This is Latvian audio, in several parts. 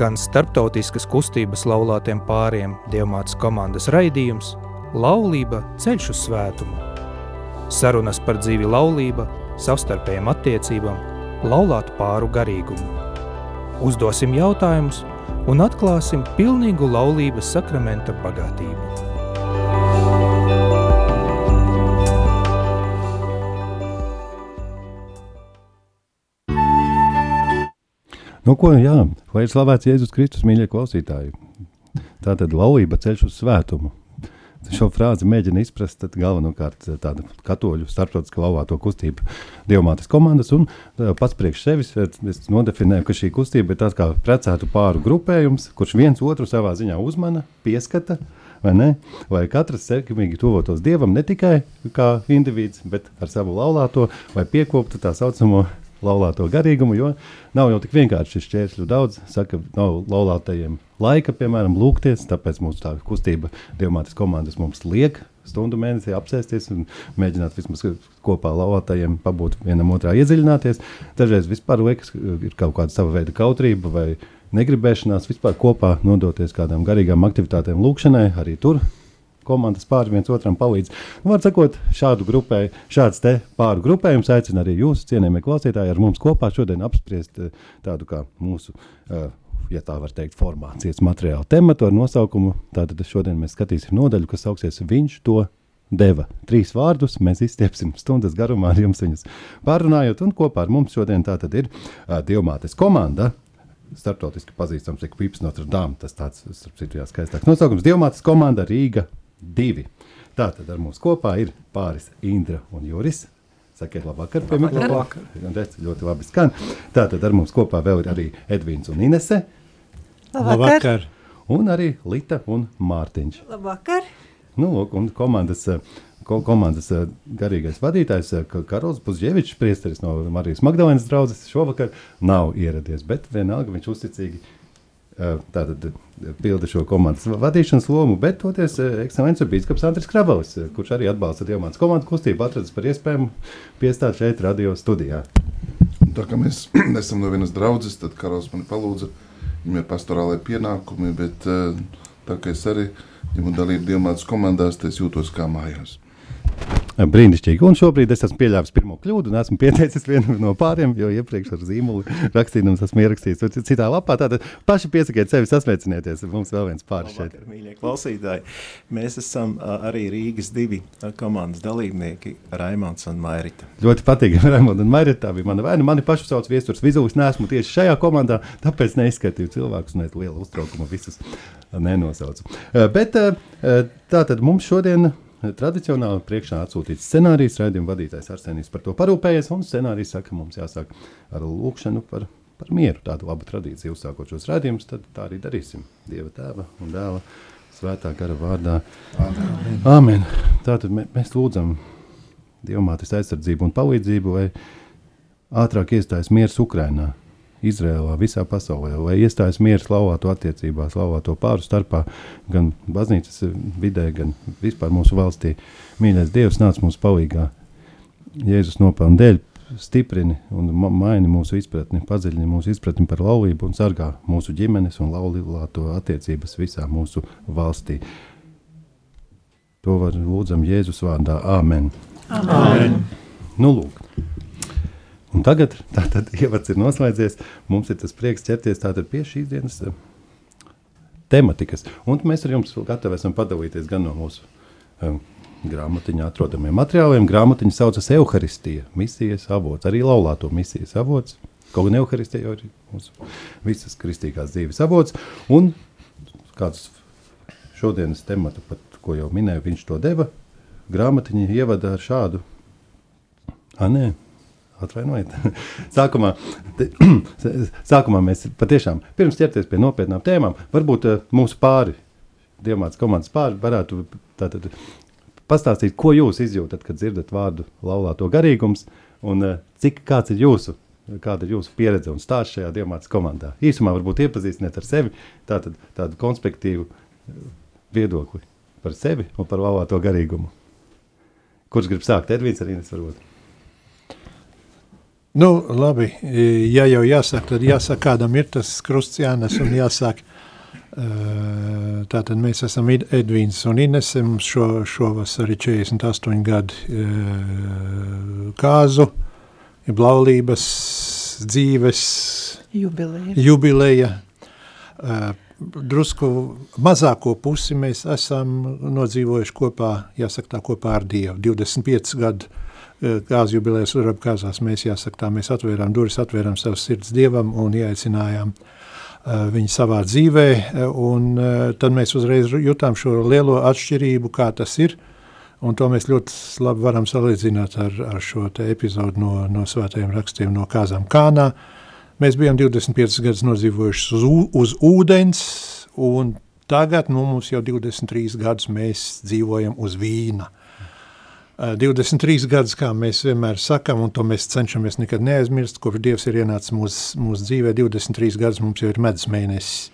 skan starptautiskas kustības laulātiem pāriem Dievmātes komandas raidījums Laulība ceļš uz svētumu. Sarunas par dzīvi laulība, savstarpējām attiecībām, laulātu pāru garīgumu. Uzdosim jautājumus un atklāsim pilnīgu laulības sakramenta bagātību. Nu, ko, jā, lai ir slavēts Jēzus Kristus, mīļie klausītāji. Tā tad laulība ceļš uz svētumu. Šo frāzi mēģina izprast galvenokārt eh, tāda katoļu starptautiskā laulāto kustību dievmātes komandas. Un tā, pats priekš sevis es nodefinēju, ka šī kustība ir tāds kā precētu pāru grupējums, kurš viens otru savā ziņā uzmana, pieskata. Vai ne? Lai katrs sekmīgi tuvotos dievam ne tikai kā indivīds, bet ar savu laulāto, lai piekoptu tā saucamo laulāto garīgumu, jo nav jau tik vienkārši šis šķērsļu daudz. Saka, nav laulātajiem laika, piemēram, lūgties, tāpēc mūsu tā kustība dievmātes komandas mums liek stundu mēnesī apsēsties un mēģināt vismaz kopā laulātajiem pabūt vienam otrā iedziļināties. Dažreiz vispār liekas, ir kaut kāda sava veida kautrība vai negribēšanās vispār kopā nodoties kādām garīgām aktivitātēm lūkšanai, arī tur komandas pāri viens otram palīdz. Nu, var sakot, šādu grupēju, šāds te pāru grupējums aicina arī jūs, cienījamie klausītāji, ar mums kopā šodien apspriest eh, tādu kā mūsu. Uh, ja tā var teikt, formācijas materiālu tematu ar nosaukumu. Tātad šodien mēs skatīsim nodaļu, kas sauksies Viņš to deva. Trīs vārdus mēs izstiepsim stundas garumā ar jums viņus pārunājot, un kopā ar mums šodien tā tad ir uh, Dievmātes komanda. Startautiski pazīstams, ir Pips Notre Dame. Tas tāds, starp citu, jā, skaistāks nosaukums. Dievmātes komanda Rīga divi. Tātad ar mums kopā ir pāris Indra un Juris. Sakiet, labvakar, pie mikrofona. Ļoti labi skan. Tātad ar mums kopā vēl ir arī Edvīns un Inese. Labvakar. labvakar. Un arī Lita un Mārtiņš. Labvakar. Nu, un komandas, ko, komandas garīgais vadītājs Karols Puzģevičs, priesteris no Marijas Magdalēnas draudzes, šovakar nav ieradies, bet vienalga viņš uzticīgi tātad, pilda šo komandas vadīšanas lomu, bet toties ekscelences bīskaps Andris Kravalis, kurš arī atbalsta Dievmātas komandu kustību, atradis par iespējumu piestāt šeit radio studijā. Tā kā mēs esam no vienas draudzes, tad Karols man palūdza, viņam ir pastorālai pienākumi, bet tā kā es arī ņemu dalību Dievmātas komandās, tad es jūtos kā mājās. Brīnišķīgi. Un šobrīd es esmu pieļāvis pirmo kļūdu un esmu pieteicis vienu no pāriem, jo iepriekš ar zīmolu rakstījums esmu ierakstījis citā lapā. Tātad paši piesakiet sevi sasveicinieties. Mums vēl viens pāris šeit. Mīļie klausītāji, mēs esam arī Rīgas divi komandas dalībnieki Raimons un Mairita. Ļoti patīkami Raimons un Mairita. Tā bija mana vaina. Mani pašu sauc Viesturs Vizulis. Nesmu tieši šajā komandā, tāpēc neizskatīju cilvēkus un lielu uztraukumu visus nenosaucu. Bet tā tad mums šodien tradicionāli priekšā atsūtīts scenārijs, raidījuma vadītājs Arsenijs par to parūpējies, un scenārijs saka, mums jāsāk ar lūkšanu par, par mieru. Tādu labu tradīciju uzsākot šos raidījumus, tad tā arī darīsim. Dieva tēva un dēla svētā gara vārdā. Amen. Amen. Tātad mē, mēs lūdzam Dievmātes aizsardzību un palīdzību, lai ātrāk iestājas miers Ukrainā. Izrēlā, visā pasaulē, lai iestājas miers laulāto attiecībās, laulāto pāru starpā, gan baznīcas vidē, gan vispār mūsu valstī. Mīļais Dievs nāc mums palīdzīgā. Jēzus nopelna dēļ stiprini un maini mūsu izpratni, padziļini mūsu izpratni par laulību un sargā mūsu ģimenes un laulīto attiecības visā mūsu valstī. To var lūdzam Jēzus vārdā. Āmen. Amen. Amen. Nu, lūk. Un tagad, tātad, ievads ir noslēdzies, mums ir tas prieks ķerties pie šīs dienas uh, tematikas. Un mēs ar jums gatavi esam padalīties gan no mūsu um, grāmatiņā atrodamiem materiāliem. Grāmatiņa saucas Euharistija, misijas avots, arī laulāto misijas avots. Kaut gan Euharistija jau ir mūsu visas kristīgās dzīves avots. Un kāds šodienas tematu, pat, ko jau minēju, viņš to deva, grāmatiņa ievada ar šādu. A, nē, Atvainojiet. sākumā, sākumā mēs patiešām, pirms ķerties pie nopietnām tēmām, varbūt uh, mūsu pāri, Dievmātes komandas pāri, varētu tātad, pastāstīt, ko jūs izjūtat, kad dzirdat vārdu laulāto garīgums, un uh, cik kāds ir jūsu, kāda ir jūsu pieredze un stāsts šajā Dievmātes komandā. Īsumā varbūt iepazīstiniet ar sevi, tātad tādu konspektīvu eh, viedokli par sevi un par laulāto garīgumu. Kurš grib sākt? Edvīns arī varbūt. Nu, labi, ja jau jāsaka, tad jāsaka, kādam ir tas krusts jānes un jāsaka, Tātad mēs esam Edvīns un Inese, mums šo, šovasar ir 48 gadi kāzu, ir laulības, dzīves, jubileja. jubileja. Drusku mazāko pusi mēs esam nodzīvojuši kopā, jāsaka tā, kopā ar Dievu. 25 gadu kāzu jubilejas Urab kāzās mēs, jāsaka tā, mēs atvērām durvis, atvērām savas sirds Dievam un ieaicinājām Eh, viņi savā dzīvē, eh, un eh, tad mēs uzreiz jutām šo lielo atšķirību, kā tas ir, un to mēs ļoti labi varam salīdzināt ar, ar šo epizodu no, no svētajiem rakstiem no Kāzām Kānā. Mēs bijām 25 gadus nodzīvojuši uz, uz ūdens, un tagad nu, mums jau 23 gadus mēs dzīvojam uz vīna. 23 gadus, kā mēs vienmēr sakām, un to mēs cenšamies nekad neaizmirst, kopš Dievs ir ienācis mūsu mūs dzīvē, 23 gadus mums jau ir medus mēnesis.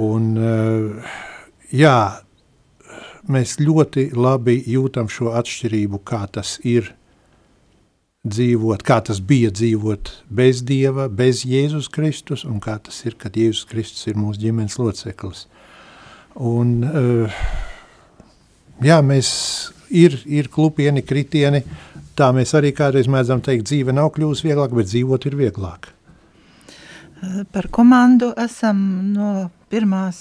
Un, jā, mēs ļoti labi jūtam šo atšķirību, kā tas ir dzīvot, kā tas bija dzīvot bez Dieva, bez Jēzus Kristus, un kā tas ir, kad Jēzus Kristus ir mūsu ģimenes loceklis. Un, jā, mēs ir, ir klupieni, kritieni. Tā mēs arī kādreiz mēdzam teikt, dzīve nav kļuvusi vieglāk, bet dzīvot ir vieglāk. Par komandu esam no pirmās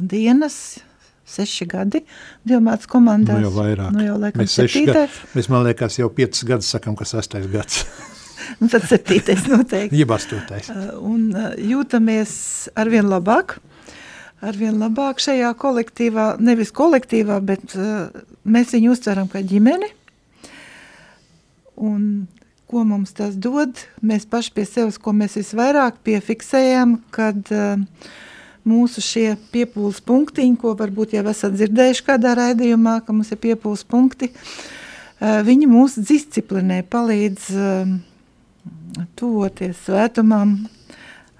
dienas seši gadi Dievmātas komandās. Nu jau vairāk. Nu jau laikam mēs. Gadi, mēs, man liekas, jau piecas gadus sakam, ka sastais gads. nu tad septītais noteikti. Jeb astotais. Un jūtamies arvien labāk arvien labāk šajā kolektīvā, nevis kolektīvā, bet uh, mēs viņu uztveram kā ģimeni. Un ko mums tas dod? Mēs paši pie sevis, ko mēs visvairāk piefiksējam, kad uh, mūsu šie piepūles punktiņi, ko varbūt jau esat dzirdējuši kādā raidījumā, ka mums ir piepūles punkti, uh, viņi mūs disciplinē, palīdz tuvoties svētumam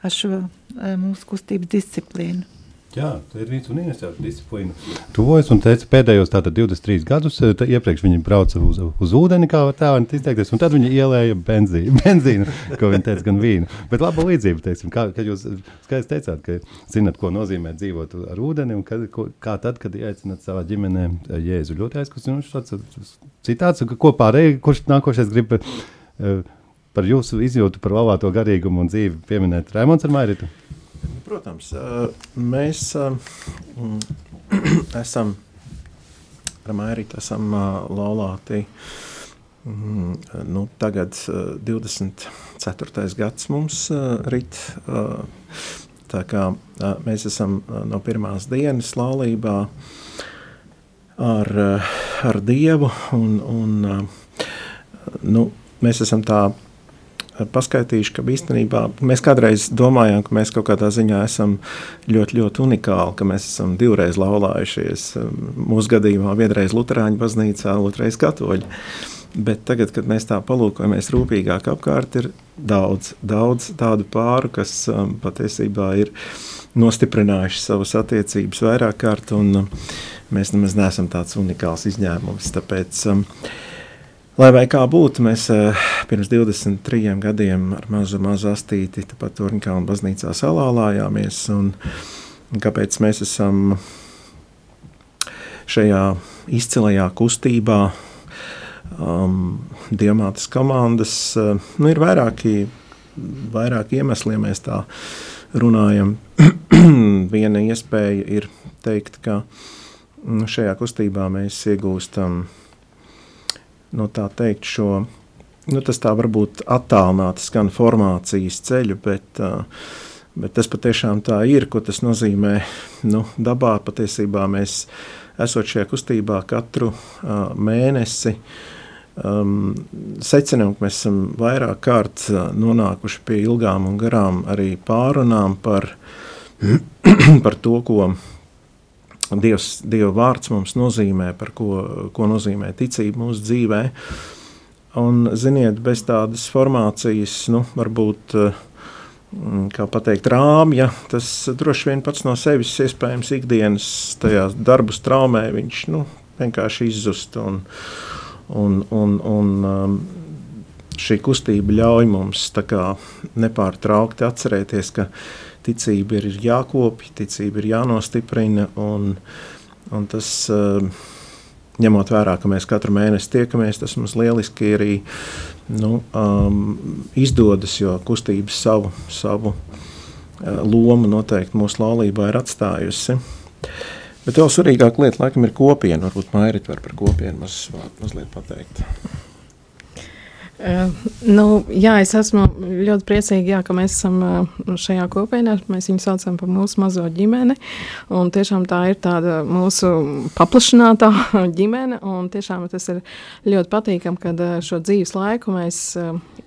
ar šo mūsu kustības disciplīnu. Jā, tā ir rīts un iesaistīta disciplīna. Tuvojas un teica, pēdējos tātad 23 gadus, eh, iepriekš viņi brauca uz, uz ūdeni, kā tā var izteikties, un tad viņi ielēja benzīnu, benzīnu ko viņi teica, gan vīnu. Bet laba līdzība, teiksim, kā, kad jūs skaidrs teicāt, ka zinat, ko nozīmē dzīvot ar ūdeni, un kad, ko, kā tad, kad ieaicināt savā ģimenē eh, Jēzu. Ļoti aizkustinošs tāds citāts, ko pārējie, kurš nākošais grib uh, par jūsu izjūtu par lavāto garīgumu un dzīvi pieminēt Raimons ar Mairitu. Protams, mēs esam ar Mērītu esam laulāti nu, tagad 24. gads mums rit. Tā kā mēs esam no pirmās dienas laulībā ar, ar Dievu un, un nu, mēs esam tā paskaitīšu, ka īstenībā mēs kādreiz domājām, ka mēs kaut kādā ziņā esam ļoti, ļoti unikāli, ka mēs esam divreiz laulājušies. Mūsu gadījumā vienreiz Lutāņu baznīcā, otrreiz Katoļu. Bet tagad, kad mēs tā palūkojamies rūpīgāk apkārt, ir daudz, daudz tādu pāru, kas um, patiesībā ir nostiprinājuši savas attiecības vairāk kārt, un um, mēs nemaz neesam tāds unikāls izņēmums. Tāpēc um, Lai vai kā būtu, mēs uh, pirms 23 gadiem ar mazu, mazu astīti pat Turnkalnu baznīcā salālājāmies. Un, un kāpēc mēs esam šajā izcilajā kustībā, um, Diemātas komandas, uh, nu, ir vairāki, vairāki iemesli, ja mēs tā runājam. Viena iespēja ir teikt, ka nu, šajā kustībā mēs iegūstam nu, tā teikt, šo, nu, tas tā varbūt attālināti skan formācijas ceļu, bet, bet tas patiešām tā ir, ko tas nozīmē, nu, dabā. Patiesībā mēs esot šajā kustībā katru uh, mēnesi, um, secinām, ka mēs esam vairāk kārt nonākuši pie ilgām un garām arī pārunām par, par to, ko Dievs, Dieva vārds mums nozīmē, par ko, ko nozīmē ticība mūsu dzīvē. Un, ziniet, bez tādas formācijas, nu, varbūt, mm, kā pateikt, rāmja, tas droši vien pats no sevis iespējams ikdienas tajā darbu straumē, viņš nu, vienkārši izzust. Un, un, un, un, um, šī kustība ļauj mums nepārtraukti atcerēties, ka ticība ir jākopja, ticība ir jānostiprina. Un, un tas, ņemot vērā, ka mēs katru mēnesi tiekamies, tas mums lieliski arī nu, um, izdodas, jo kustība savu, savu uh, lomu noteikti mūsu laulībā ir atstājusi. Bet vēl svarīgāka lieta, laikam, ir kopiena. Varbūt Mairīt var par kopienu maz, mazliet pateikt. Uh, nu, jā, es esmu ļoti priecīga, jā, ka mēs esam uh, šajā kopienā. Mēs viņu saucam par mūsu mazo ģimeni. Tiešām tā ir tāda mūsu paplašinātā ģimene. Tiešām tas ir ļoti patīkami, kad uh, šo dzīves laiku mēs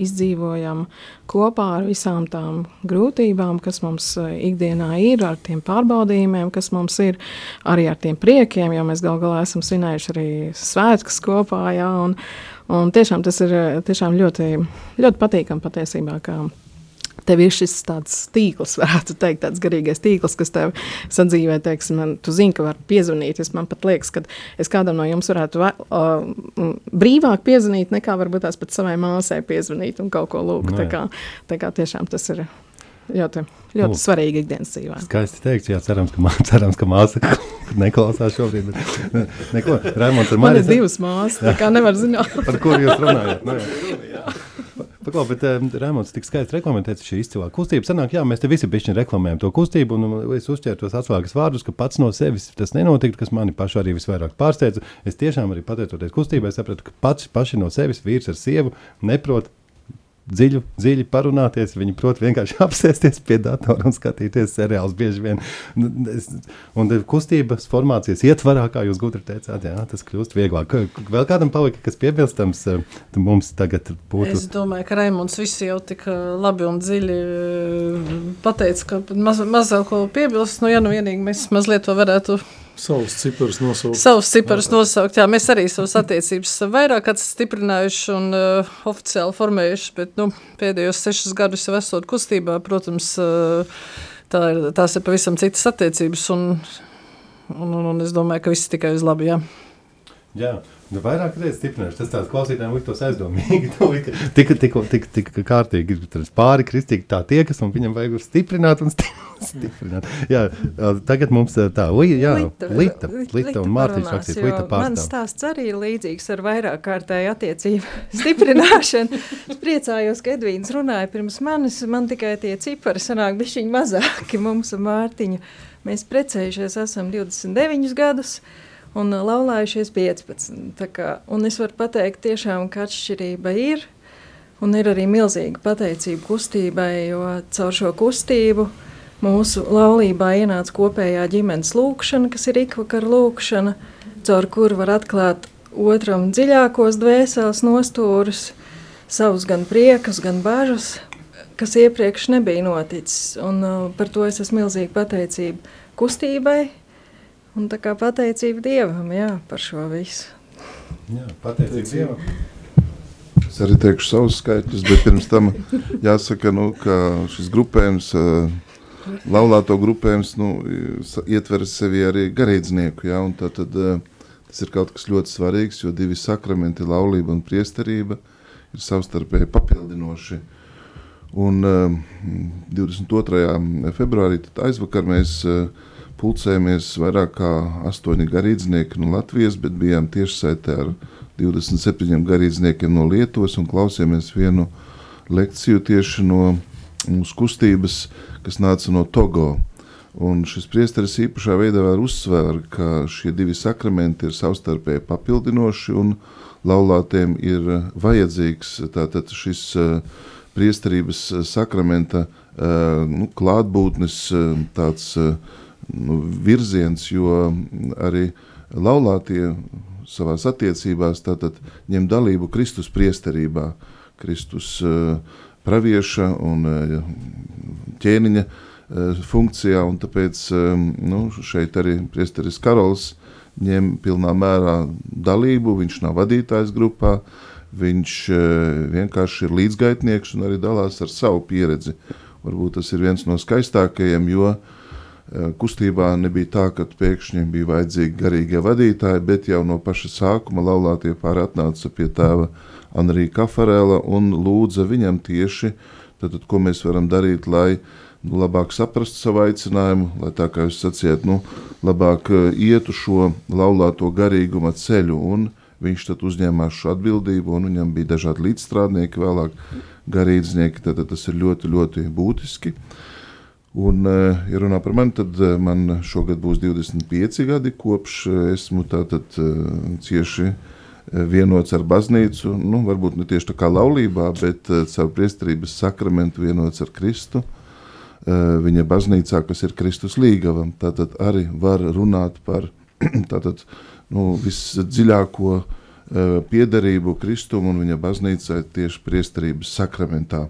izdzīvojam kopā ar visām tām grūtībām, kas mums ikdienā ir, ar tiem pārbaudījumiem, kas mums ir, arī ar tiem priekiem, jo mēs gal galā esam svinējuši arī svētkus kopā. Jā, un, Un tiešām tas ir tiešām ļoti, ļoti patīkami patiesībā. Tev ir šis tāds tīkls, varētu teikt, tāds garīgais tīkls, kas tev sadzīvē, teiksim, man, tu zini, ka var piezvanīt. Es man pat liekas, ka es kādam no jums varētu uh, brīvāk piezvanīt, nekā varbūt tās pat savai māsai piezvanīt un kaut ko lūgt. Tā kā, tā kā tiešām tas ir ļoti, ļoti nu, svarīgi ikdienas dzīvē. Skaisti teikt, jā, cerams, ka, mā, cerams, ka māsa neklausās šobrīd. Bet, ne, neko, Raimonds ar mani. Man ir divas māsas, tā kā nevar zināt. Par kur jūs runājat? Nu, jā. Paklau, bet um, Rēmons tik skaisti reklamēts šī izcilā kustība. Sanāk, jā, mēs te visi bišķiņi reklamējam to kustību, un es uzķēru tos atslēgas vārdus, ka pats no sevis tas nenotiktu, kas mani pašu arī visvairāk pārsteidza. Es tiešām arī pateicoties kustībai sapratu, ka pats paši no sevis vīrs ar sievu neprot dziļi, dziļi parunāties. Viņi prot vienkārši apsēsties pie datora un skatīties seriālus bieži vien. Nu, un kustības formācijas ietvarā, kā jūs gudri teicāt, jā, tas kļūst vieglāk. Vēl kādam palika, kas piebilstams eh, mums tagad būtu? Es domāju, ka Raimunds visi jau tik eh, labi un dziļi eh, pateica, ka maz, mazāk ko piebilst. Nu, ja nu vienīgi mēs mazliet to varētu Savus ciparus nosaukt. Savus ciparus nosaukt, jā. Mēs arī savas attiecības vairāk stiprinājuši un uh, oficiāli formējuši, bet nu, pēdējos sešus gadus jau esot kustībā, protams, uh, tā ir, tās ir pavisam citas attiecības un, un, un, un es domāju, ka viss tikai uz labi, jā. Jā. Nu, vairāk reizes stiprināšu. Tas tāds klausītājiem liktos aizdomīgi. Tik, tik, tik, tik kārtīgi pāri kristīgi tā tiekas, un viņam vajag stiprināt un stiprināt. Jā, tagad mums tā, li, jā, Lita, Lita, Lita, Lita un Mārtiņš rakstīt, Lita pārstāv. Mans stāsts arī ir līdzīgs ar vairāk kārtēju attiecību stiprināšanu. Es priecājos, ka Edvīns runāja pirms manis, man tikai tie cipari sanāk bišķiņi mazāki mums un Mārtiņu. Mēs precējušies esam 29 gadus, un uh, laulājušies 15. Kā, un es varu pateikt, tiešām, ka atšķirība ir. Un ir arī milzīga pateicība kustībai, jo caur šo kustību mūsu laulībā ienāca kopējā ģimenes lūkšana, kas ir ikvakar lūkšana, caur kuru var atklāt otram dziļākos dvēseles nostūrus, savus gan priekus, gan bažas, kas iepriekš nebija noticis. Un, uh, par to es esmu milzīgi pateicība kustībai, Un tā kā pateicība Dievam jā, par šo visu. Jā, pateicība Dievam. Es arī teikšu savus skaitļus, bet pirms tam jāsaka, nu, ka šis grupējums, laulāto grupējums, nu, ietver sevi arī garīdznieku, jā, un tā tad tas ir kaut kas ļoti svarīgs, jo divi sakramenti, laulība un priesterība, ir savstarpēji papildinoši. Un 22. februārī, tad aizvakar mēs uh, pulcējamies vairāk kā astoņi garīdznieki no Latvijas, bet bijām tiešsaitē ar 27 garīdzniekiem no Lietuvas un klausījāmies vienu lekciju tieši no mūsu kustības, kas nāca no Togo. Un šis priesteris īpašā veidā var uzsver, ka šie divi sakramenti ir savstarpēji papildinoši un laulātiem ir vajadzīgs tātad šis uh, priesterības sakramenta uh, nu, klātbūtnes uh, tāds uh, nu, virziens, jo arī laulātie savā attiecībās ņem dalību Kristus priesterībā, Kristus uh, pravieša un uh, ķēniņa uh, funkcijā, un tāpēc nu, šeit arī priesteris Karols ņem pilnā mērā dalību, viņš nav vadītājs grupā, viņš vienkārši ir līdzgaitnieks un arī dalās ar savu pieredzi. Varbūt tas ir viens no skaistākajiem, jo uh, kustībā nebija tā, ka pēkšņi bija vajadzīgi garīgie vadītāji, bet jau no paša sākuma laulātie pāri atnāca pie tēva Anrija Kafarēla un lūdza viņam tieši, tad, tad, ko mēs varam darīt, lai nu, labāk saprastu savu aicinājumu, lai tā kā jūs sacījāt, nu, labāk ietu šo laulāto garīguma ceļu un viņš tad uzņēmās šo atbildību un viņam bija dažādi līdzstrādnieki, vēlāk garīdznieki, tad, tad tas ir ļoti, ļoti būtiski. Un, ja runā par mani, tad man šogad būs 25 gadi, kopš esmu tātad cieši vienots ar baznīcu, nu, varbūt ne tieši tā kā laulībā, bet caur priesterības sakramentu vienots ar Kristu. Viņa baznīcā, kas ir Kristus līgavam, tātad arī var runāt par tātad, nu, visdziļāko piederību Kristum un viņa baznīcai tieši priesterības sakramentā.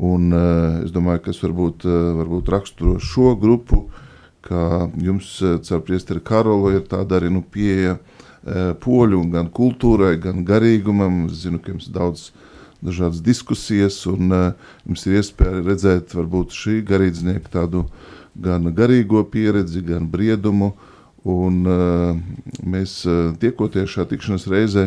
Un, uh, es domāju, kas varbūt, uh, varbūt raksturo šo grupu, ka jums caur priesteri Karolu ir tāda arī nu, pieeja poļu gan kultūrai, gan garīgumam. Es zinu, ka jums daudz dažādas diskusijas, un jums ir iespēja redzēt varbūt šī garīdznieka tādu gan garīgo pieredzi, gan briedumu, uh, Un, uh, mēs uh, tiekoties šajā tikšanās reizē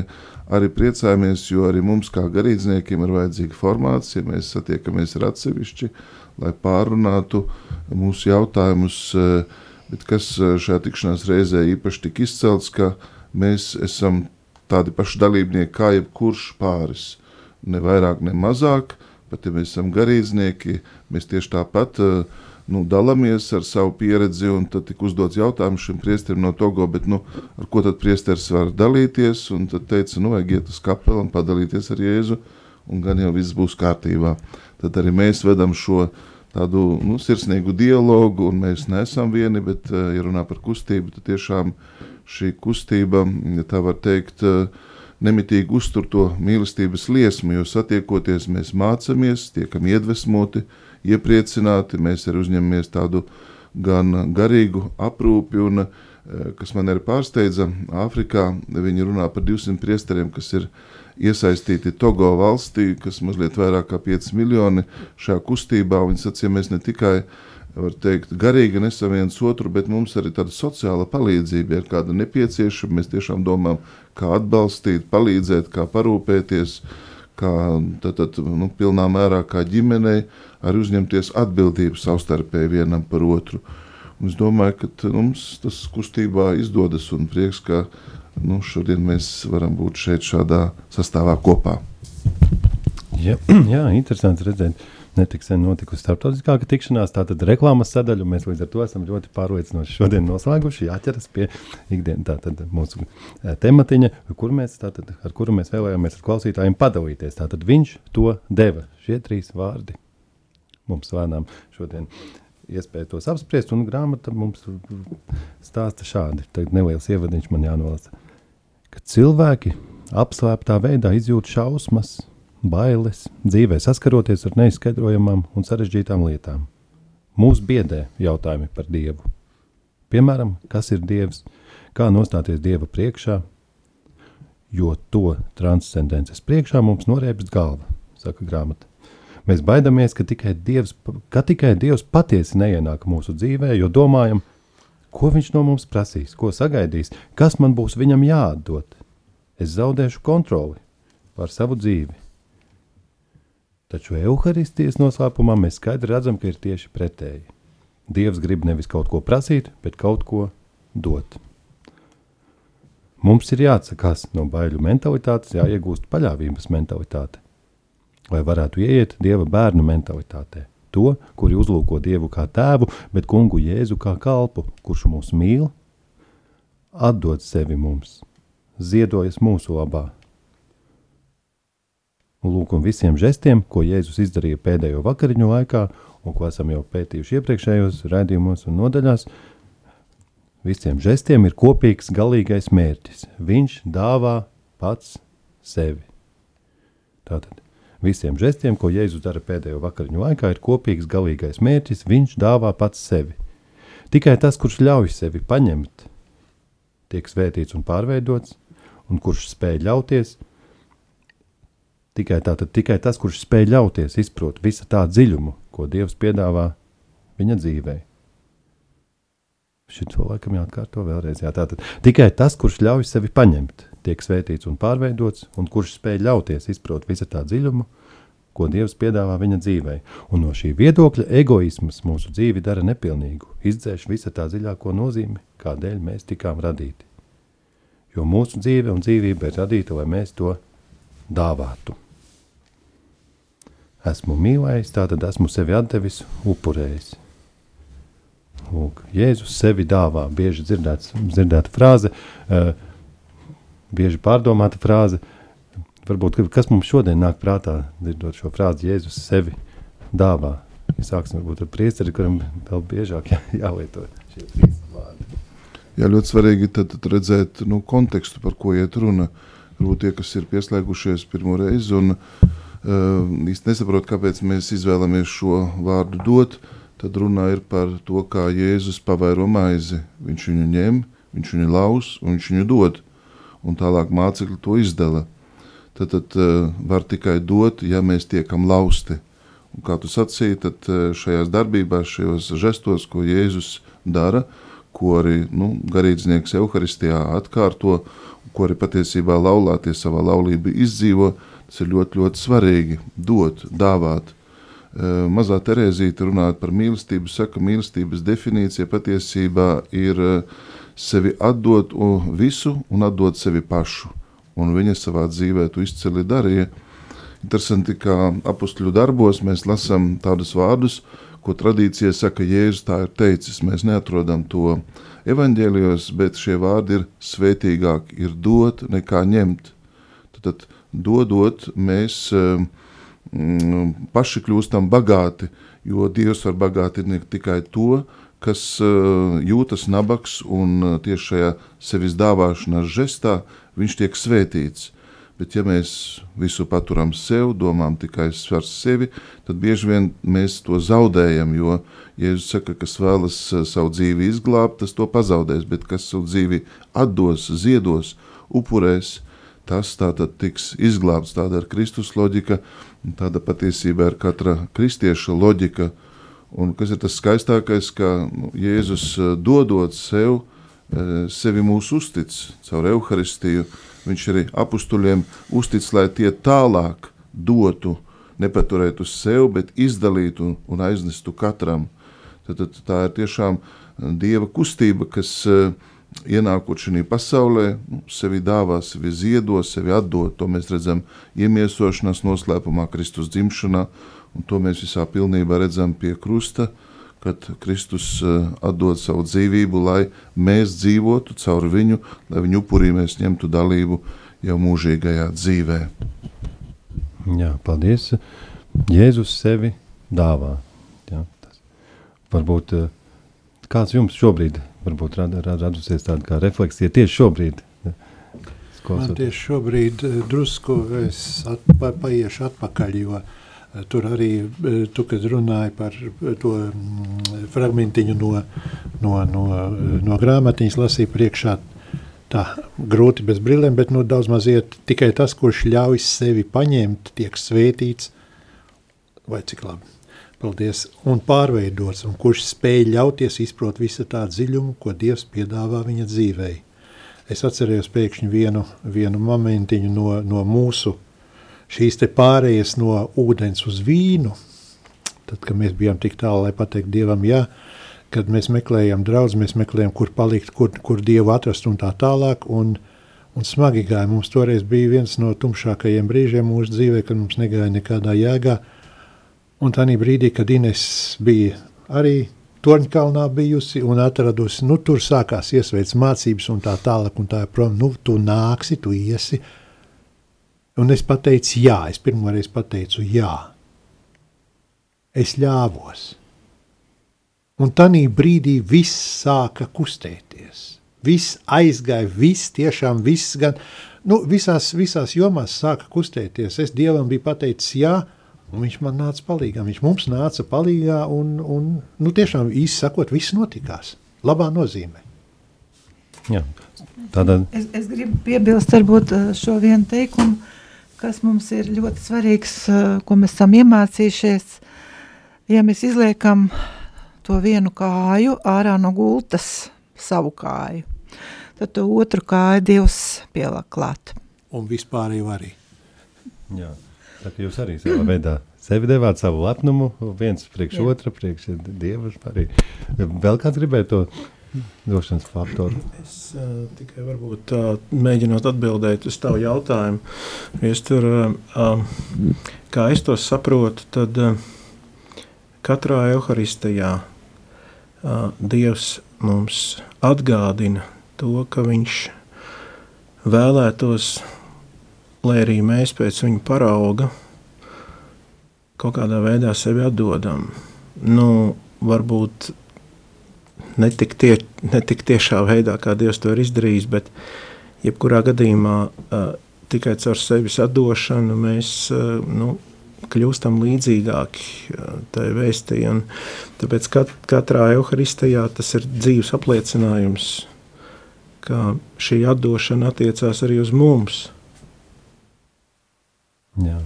arī priecājamies, jo arī mums, kā garīdzniekiem, ir vajadzīga formācija. Mēs satiekamies ar atsevišķi, lai pārunātu mūsu jautājumus. Uh, bet kas šajā tikšanās reizē īpaši tika izcelts, ka mēs esam tādi paši dalībnieki kā jebkurš pāris. Ne vairāk, ne mazāk, pat ja mēs esam garīdznieki, mēs tieši tāpat uh, nu, dalāmies ar savu pieredzi. Tad tika uzdots jautājums šim priesterim no Togo, bet, nu, ar ko tad priesteris var dalīties? Un tad teica, nu, vajag iet uz kapelu un padalīties ar Jēzu, un gan jau viss būs kārtībā. Tad arī mēs vedam šo tādu nu, sirsnīgu dialogu, un mēs neesam vieni, bet, eh, ja runā par kustību, tad tiešām šī kustība, ja tā var teikt, eh, nemitīgi uztur to mīlestības liesmu, jo satiekoties mēs mācāmies, tiekam iedvesmoti, uh, iepriecināti. Mēs arī uzņemamies tādu gan garīgu aprūpi, un, eh, kas man arī pārsteidza, Āfrikā viņi runā par 200 priesteriem, kas ir iesaistīti Togo valstī, kas mazliet vairāk kā 5 miljoni šajā kustībā. Viņi sacīja, mēs ne tikai var teikt, garīgi nesam viens otru, bet mums arī tāda sociāla palīdzība ir kāda nepieciešama. Mēs tiešām domājam, kā atbalstīt, palīdzēt, kā parūpēties, kā tad, tad, nu, pilnā mērā kā ģimenei arī uzņemties atbildību savstarpēji vienam par otru. Un es domāju, ka mums tas kustībā izdodas un prieks, ka nu, šodien mēs varam būt šeit šādā sastāvā kopā. Ja, jā, interesanti redzēt. Netik sen notikusi starptautiskā tikšanās, tātad reklāmas sadaļu. Mēs līdz ar to esam ļoti pārliecinoši šodien noslēguši. Jāķeras pie ikdienas tātad mūsu e, tematiņa, kur mēs, tātad, ar kuru mēs vēlējāmies ar klausītājiem padalīties. Tātad viņš to deva. Šie trīs vārdi mums svēnām šodien iespēja tos apspriest, un grāmata mums stāsta šādi. Tagad neliels ievadiņš man jānolasa. Ka cilvēki apslēptā veidā izjūt šausmas, bailes, dzīvē saskaroties ar neizskaidrojamām un sarežģītām lietām. Mūs biedē jautājumi par Dievu. Piemēram, kas ir Dievs, kā nostāties Dieva priekšā, jo to transcendences priekšā mums norēpst galva, saka grāmata. Mēs baidāmies, ka tikai, Dievs, ka tikai Dievs patiesi neienāk mūsu dzīvē, jo domājam, ko Viņš no mums prasīs, ko sagaidīs, kas man būs viņam jāatdod. Es zaudēšu kontroli pār savu dzīvi. Taču evaharistijas noslēpumā mēs skaidri redzam, ka ir tieši pretēji. Dievs grib nevis kaut ko prasīt, bet kaut ko dot. Mums ir jāatsakās no baiļu mentalitātes, jāiegūst paļāvības mentalitāte lai varētu ieiet dieva bērnu mentalitātē. To, kuri uzlūko dievu kā tēvu, bet kungu jēzu kā kalpu, kurš mūs mīl, atdod sevi mums, ziedojas mūsu labā. Lūk, un visiem žestiem, ko Jēzus izdarīja pēdējo vakariņu laikā, un ko esam jau pētījuši iepriekšējos raidījumos un nodaļās, visiem žestiem ir kopīgs galīgais mērķis. Viņš dāvā pats sevi. Tātad Visiem žestiem, ko Jēzus dara pēdējo vakariņu laikā, ir kopīgs galīgais mērķis. Viņš dāvā pats sevi. Tikai tas, kurš ļauj sevi paņemt, tiek svētīts un pārveidots, un kurš spēj ļauties, tikai, tātad, tikai tas, kurš spēj ļauties, izprot visu tā dziļumu, ko Dievs piedāvā viņa dzīvē. Šito laikam jāatkārto vēlreiz. Jā, tātad, tikai tas, kurš ļauj sevi paņemt, tiek svētīts un pārveidots, un kurš spēj ļauties izprot visu tā dziļumu, ko Dievs piedāvā viņa dzīvē. Un no šī viedokļa egoisms mūsu dzīvi dara nepilnīgu, izdzēš visu tā dziļāko nozīmi, kādēļ mēs tikām radīti. Jo mūsu dzīve un dzīvība ir radīta, lai mēs to dāvātu. Esmu mīlējis, tātad esmu sevi atdevis, upurējis. Lūk, Jēzus sevi dāvā. Bieži dzirdēts, dzirdēta frāze, uh, bieži pārdomāta frāze. Varbūt kas mums šodien nāk prātā, dzirdot šo frāzi, Jēzus sevi dāvā. Sāksim varbūt ar priesteri, kuram vēl biežāk jā, jālieto šie trīs vārdi. Jā, ļoti svarīgi tad, tad redzēt nu, kontekstu, par ko iet runa. Varbūt tie, kas ir pieslēgušies pirmo reizi un uh, īsti nesaprot, kāpēc mēs izvēlamies šo vārdu dot, tad runā ir par to, kā Jēzus pavairo maizi. Viņš viņu ņem, viņš viņu laus un viņš viņu dod. Un tālāk mācekļi to izdala. Tad, tad uh, var tikai dot, ja mēs tiekam lausti. Un kā tu sacīji, tad šajās darbībās, šajos žestos, ko Jēzus dara, ko arī nu, garīdznieks Euharistijā atkārto, ko arī patiesībā laulātie savā laulībā izdzīvo, uh, Tas ir ļoti, ļoti svarīgi dot, dāvāt. Mazā Terēzīte runājot par mīlestību, saka, mīlestības definīcija patiesībā ir sevi atdot visu un atdot sevi pašu. Un viņa savā dzīvē to izcili darīja. Interesanti, kā apakšļu darbos mēs lasām tādus vārdus, ko tradīcija saka, Jēzus tā ir teicis. Mēs neatrodam to evaņģēlijos, bet šie vārdi ir svētīgāki, ir dot nekā ņemt. Tad, tad dodot, mēs eh, mm, paši kļūstam bagāti, jo Dievs var bagātināt tikai to, kas eh, jūtas nabaks un eh, tieši šajā sevis dāvāšanās žestā viņš tiek svētīts. Bet, ja mēs visu paturam sev, domām tikai par sevi, tad bieži vien mēs to zaudējam. Jo Jēzus saka, kas vēlas savu dzīvi izglābt, tas to pazaudēs, bet kas savu dzīvi atdos, ziedos, upurēs, tas tātad tiks izglābts. Tāda ir Kristus loģika, tāda patiesībā ir katra kristieša loģika. Un kas ir tas skaistākais, ka nu, Jēzus eh, dodot sev, eh, sevi mūs uztic caur Euharistiju, viņš arī apustuļiem uztic, lai tie tālāk dotu, nepaturētu uz sevi, bet izdalītu un aiznestu katram. Tad, tad tā ir tiešām Dieva kustība, kas uh, ienākot šajā pasaulē, nu, sevi dāvā, sevi ziedo, sevi atdod. To mēs redzam iemiesošanās noslēpumā, Kristus dzimšanā, un to mēs visā pilnībā redzam pie krusta, kad Kristus uh, atdod savu dzīvību, lai mēs dzīvotu caur viņu, lai viņu upurī mēs ņemtu dalību jau mūžīgajā dzīvē. Jā, paldies. Jēzus sevi dāvā. Jā, tas varbūt uh, kāds jums šobrīd varbūt rad, rad, radusies tāda kā refleksija tieši šobrīd? Man tieši šobrīd eh, drusku es at, pa, paiešu atpakaļ, jo eh, tur arī eh, tu, kad runāji par to mm, fragmentiņu no, no, no, no grāmatiņas lasīja priekšā, tā grūti bez brillēm, bet nu, daudz maziet tikai tas, kurš ļauj sevi paņemt, tiek svētīts, vai cik labi. Paldies, un pārveidots, un kurš spēj ļauties izprot visu tā dziļumu, ko Dievs piedāvā viņa dzīvei. Es atcerējos pēkšņi vienu, vienu momentiņu no, no mūsu šīs te pārējas no ūdens uz vīnu, tad, kad mēs bijām tik tālu, lai pateikt Dievam jā, kad mēs meklējam draudz, mēs meklējam, kur palikt, kur, kur Dievu atrast un tā tālāk, un, un smagi gāja. Mums toreiz bija viens no tumšākajiem brīžiem mūsu dzīvē, kad mums negāja nekādā jēgā, Un tā brīdī, kad Ines bija arī Torņkalnā bijusi un atradusi, nu tur sākās iesveic mācības un tā tālāk un tā prom, nu tu nāksi, tu iesi. Un es pateicu jā, es pirmoreiz pateicu jā. Es ļāvos. Un tanī brīdī viss sāka kustēties. Viss aizgāja, viss tiešām viss gan, nu visās, visās jomās sāka kustēties. Es Dievam biju pateicis jā, Un viņš man nāca palīdzīgā. Viņš mums nāca palīdzīgā, un, un nu, tiešām īsi sakot, viss notikās. Labā nozīmē. Jā, tādā... es, es gribu piebilst varbūt, eh, šo vienu teikumu, kas mums ir ļoti svarīgs, eh, ko mēs esam iemācījušies. Ja mēs izliekam to vienu kāju ārā no gultas, savu kāju. Tad to otru kāju Dievs pielāk klāt. Un vispārējo arī. Jā. Tā kā jūs arī savā veidā sevi devāt savu lepnumu, viens priekš Jā. otra, priekš Dieva arī. Vēl kāds gribēja to došanas faktoru? Es uh, tikai varbūt uh, mēģinot atbildēt uz tavu jautājumu. Es tur, uh, kā es to saprotu, tad uh, katrā evaharistijā uh, Dievs mums atgādina to, ka Viņš vēlētos, lai arī mēs pēc Viņa parauga kaut kādā veidā sevi atdodam. Nu, varbūt ne tik, tie, ne tik tiešā veidā, kā Dievs to ir izdarījis, bet jebkurā gadījumā uh, tikai caur sevis atdošanu mēs uh, nu, kļūstam līdzīgāki uh, tai vēstī. Un tāpēc kat, katrā evaharistijā tas ir dzīves apliecinājums, ka šī atdošana attiecās arī uz mums. Jā.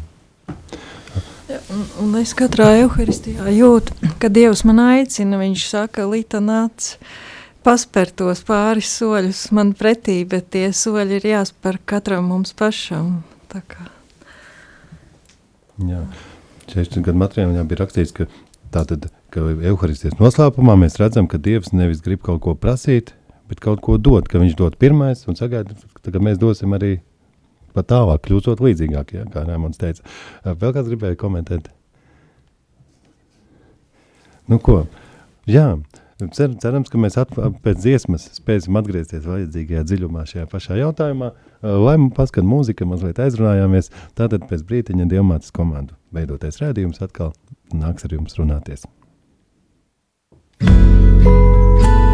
Un, un es katrā evaharistijā jūtu, ka Dievs man aicina. Viņš saka, Līta, nāc, paspēr tos pāris soļus man pretī, bet tie soļi ir jāspēr katram mums pašam. Tā kā. Jā. 16 gadu materiālā bija rakstīts, ka tātad, ka evaharistijas noslēpumā mēs redzam, ka Dievs nevis grib kaut ko prasīt, bet kaut ko dot, ka viņš dod pirmais un sagaida, ka mēs dosim arī pat tālāk, kļūstot līdzīgāk, ja, kā Rēmons teica. Vēl kāds gribēja komentēt? Nu ko, jā, cer, cerams, ka mēs at, pēc dziesmas spēsim atgriezties vajadzīgajā dziļumā šajā pašā jautājumā, lai paskat mūzika, mazliet aizrunājāmies, tātad pēc brītiņa Dievmātas komandu veidotais rēdījums atkal nāks ar jums runāties. Thank you.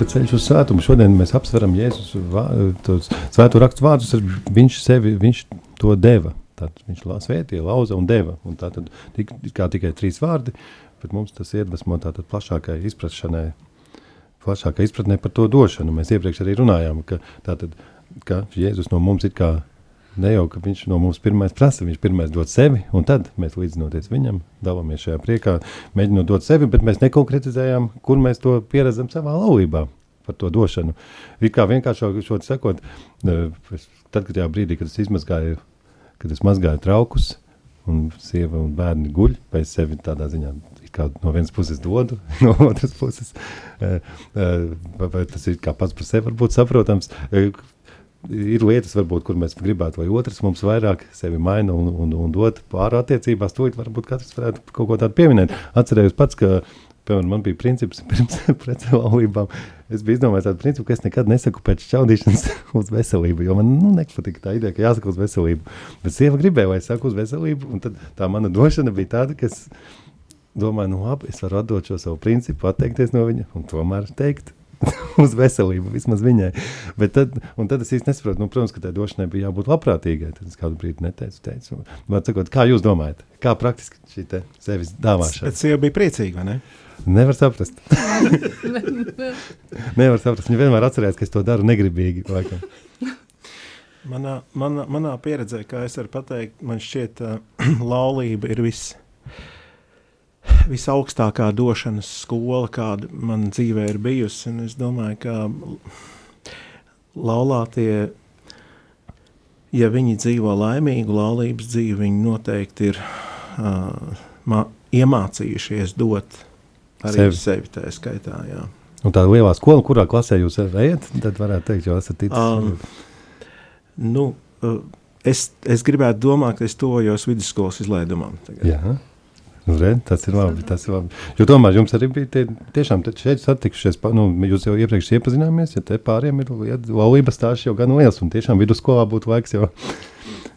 Laulība ceļš uz svētumu. Šodien mēs apsveram Jēzus svēto rakstu vārdus. Viņš sevi viņš to deva. Tad viņš svētīja, lauza un deva. Un tā tad tik, tikai trīs vārdi, bet mums tas iedvesmo tātad plašākai izpratšanai, plašākai izpratnē par to došanu. Mēs iepriekš arī runājām, ka, tātad, ka Jēzus no mums ir kā Ne jau, ka viņš no mums pirmais prasa, viņš pirmais dod sevi, un tad mēs līdzinoties viņam, dalāmies šajā priekā, mēģinot dot sevi, bet mēs nekonkretizējām, kur mēs to pieredzam savā laulībā par to došanu. Ir kā vienkārši šo sakot, tad, kad tajā brīdī, kad es izmazgāju, kad es mazgāju traukus, un sieva un bērni guļ, pēc sevi tādā ziņā kā no vienas puses dodu, no otras puses. Vai, vai tas ir kā pats par sevi varbūt saprotams ir lietas, varbūt, kur mēs gribētu, lai otrs mums vairāk sevi maina un, un, un dod pāri attiecībās. To varbūt katrs varētu kaut ko tādu pieminēt. Atcerējos pats, ka piemēram, man bija princips pirms pretlaulībām. Es biju izdomājis tādu principu, ka es nekad nesaku pēc šķaudīšanas uz veselību, jo man nu, nepatika tā ideja, ka jāsaka uz veselību. Bet sieva gribēja, lai es saku uz veselību, un tā mana došana bija tāda, ka es domāju, nu labi, es varu atdot šo savu principu, atteikties no viņa un tomēr teikt uz veselību, vismaz viņai. Bet tad, tad es īsti nesaprotu, nu, protams, ka tai došanai bija jābūt labprātīgai. Tad es kādu brīdi neteicu, teicu, sakot, kā jūs domājat, kā praktiski šī sevis dāvāšana? Bet sieva bija priecīga, vai ne? Nevar saprast. Nevar saprast. Viņa vienmēr atcerējās, ka es to daru negribīgi. Laikam. Manā, manā, manā pieredzē, kā es varu pateikt, man šķiet, ka uh, laulība ir viss visaugstākā došanas skola, kāda man dzīvē ir bijusi. Es domāju, ka laulātie, ja viņi dzīvo laimīgu laulības dzīvi, viņi noteikti ir uh, iemācījušies dot arī sevi, sevi tā skaitā. Jā. Un tā lielā skola, kurā klasē jūs ejat, tad varētu teikt, jo esat ticis. Um, nu, uh, es, es gribētu domāt, ka es tojos vidusskolas izlaidumam. Tagad. Jā. Red, tas ir labi. Tas ir labi. Jo tomēr jums arī bija tie, tiešām šeit satikšies. Nu, jūs jau iepriekš iepazināmies, ja te pāriem ir ja, laulības stāsts jau gan liels, un tiešām vidusskolā būtu laiks jau.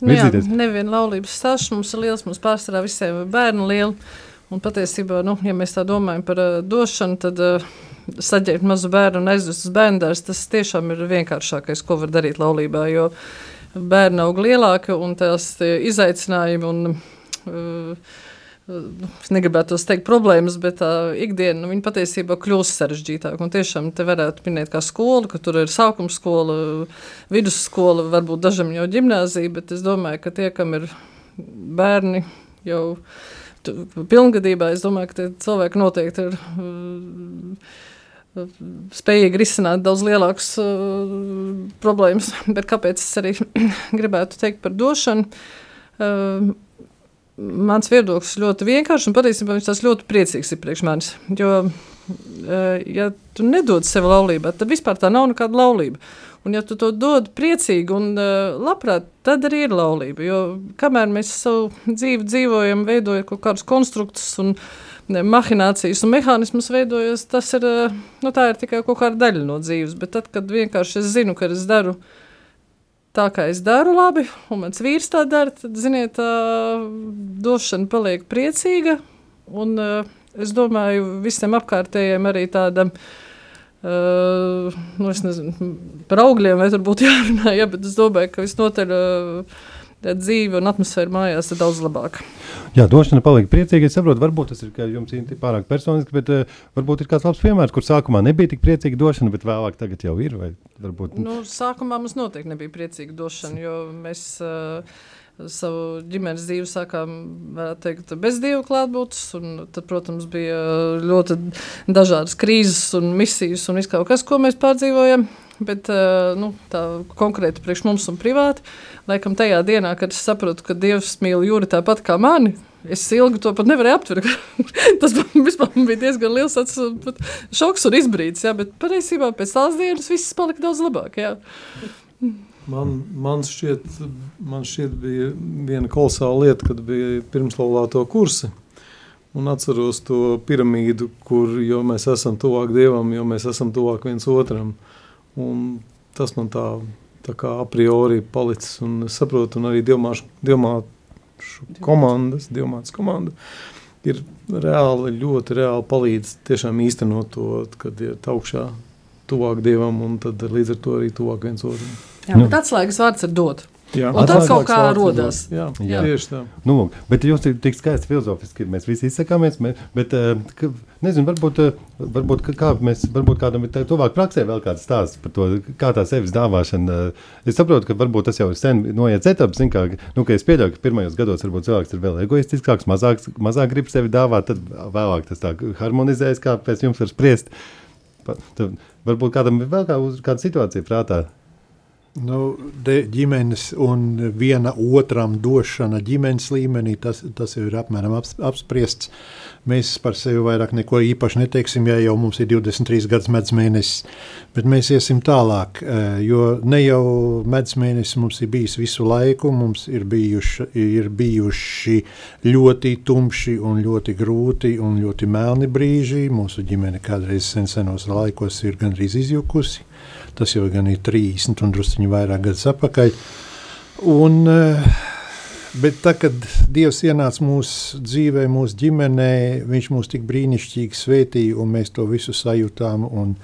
Nu jā, neviena laulības stāsts mums ir liels, mums pārsvarā visiem bērnu liela. Un patiesībā, nu, ja mēs tā domājam par uh, došanu, tad uh, saģēt mazu bērnu un aizvest uz bērnu dārstu, tas tiešām ir vienkāršākais, ko var darīt laulībā, jo bērni aug lielāki un tās izaicinājumi un uh, es negribētu teikt problēmas, bet tā ikdiena nu, patiesībā kļūst sarežģītāka. Un tiešām te varētu minēt kā skolu, ka tur ir sākuma skola, vidusskola, varbūt dažam jau ģimnāzija, bet es domāju, ka tie, kam ir bērni jau pilngadībā, es domāju, ka tie cilvēki noteikti ir spējīgi risināt daudz lielākas uh, problēmas. Bet kāpēc es arī gribētu teikt par došanu? Uh, mans viedoklis ļoti vienkāršs un patiesībā viņš tas ļoti priecīgs ir priekš manis. Jo, eh, ja tu nedod sev laulībā, tad vispār tā nav nekāda laulība. Un, ja tu to dod priecīgi un uh, labprāt, tad arī ir laulība. Jo kamēr mēs savu dzīvi dzīvojam, veidojam kaut kādus konstruktus un mahinācijas un mehānismus veidojot, tas ir, uh, nu, ir tikai kaut kāda daļa no dzīves. Bet tad, kad vienkārši es zinu, ka es daru uh, tā kā es daru labi, un mans vīrs tā dara, tad, ziniet, tā došana paliek priecīga. Un uh, es domāju, visiem apkārtējiem arī tādam. Uh, nu, es nezinu, par augļiem vai tur būtu jārunā, ja, bet es domāju, ka visnotaļ uh, dzīve un atmosfēra mājās ir daudz labāka. Jā, došana paliek priecīga. Es saprotu, varbūt tas ir jums pārāk personiski, bet uh, varbūt ir kāds labs piemērs, kur sākumā nebija tik priecīga došana, bet vēlāk tagad jau ir. Varbūt... Nu, sākumā mums noteikti nebija priecīga došana, jo mēs. Uh, savu ģimenes dzīvi sākām teikt, bez dievu klātbūtnes. Tad, protams, bija ļoti dažādas krīzes un misijas un viss kaut kas, ko mēs pārdzīvojam. Bet nu, tā konkrēti priekš mums un privāti. Laikam tajā dienā, kad es saprotu, ka Dievs mīl jūri tāpat kā mani, es ilgi to pat nevarēju aptvert. Tas vispār bija diezgan liels tāds, šoks un izbrīdis. Jā, bet patiesībā pēc tās dienas viss palika daudz labāk. Jā. Man, man, šķiet, man šķiet, bija viena kolosāla lieta, kad bija pirmslaulāto kursi. Un atceros to piramīdu, kur mēs esam tuvāk Dievam, jo mēs esam tuvāk viens otram. Un tas man tā, tā kā a priori palicis. Un es saprotu, un arī dievmāšu, dievmāšu komandas, dievmātas komanda ir reāli, ļoti reāli palīdz tiešām īstenot to, kad ir augšā tuvāk Dievam un tad līdz ar to arī tuvāk viens otram. Jā, bet atslēgas vārds ir dot. Jā, Un tas kaut kā rodas. Jā, Jā. tieši tā. Nu, lūk, bet jūs tik, tik skaisti filozofiski mēs visi izsakāmies. Bet, eh, ka, nezinu, varbūt, eh, varbūt, kā mēs, varbūt kādam ir tā- tuvāk praksē vēl kāds stāsts par to, kā tā sevis dāvāšana. eh, Es saprotu, ka varbūt tas jau ir sen noiets etaps. zin Kā, nu, ka es pieļauju, ka pirmajos gados varbūt cilvēks ir vēl egoistiskāks, mazāk, mazāk grib sevi dāvāt, tad vēlāk tas tā harmonizējas, kā pēc jums var spriest. Tad, varbūt kādam ir vēl kā uz, kāda situācija prātā. Nu, de, ģimenes un viena otram došana ģimenes līmenī, tas, tas jau ir apmēram aps, apspriests. Mēs par sevi vairāk neko īpaši neteiksim, ja jau mums ir 23 gadus medus mēnesis, bet mēs iesim tālāk, eh, jo ne jau medus mēnesis mums ir bijis visu laiku, mums ir bijuši, ir bijuši ļoti tumši un ļoti grūti un ļoti melni brīži. Mūsu ģimene kādreiz sen senos laikos ir gandrīz izjukusi. Tas jau gan ir 30 un druskuļi vairāk gadus atpakaļ. Un, eh, bet tad, kad Dievs ienāca mūsu dzīvē, mūsu ģimenē, Viņš mūs tik brīnišķīgi svētīja, un mēs to visu sajūtām. Un,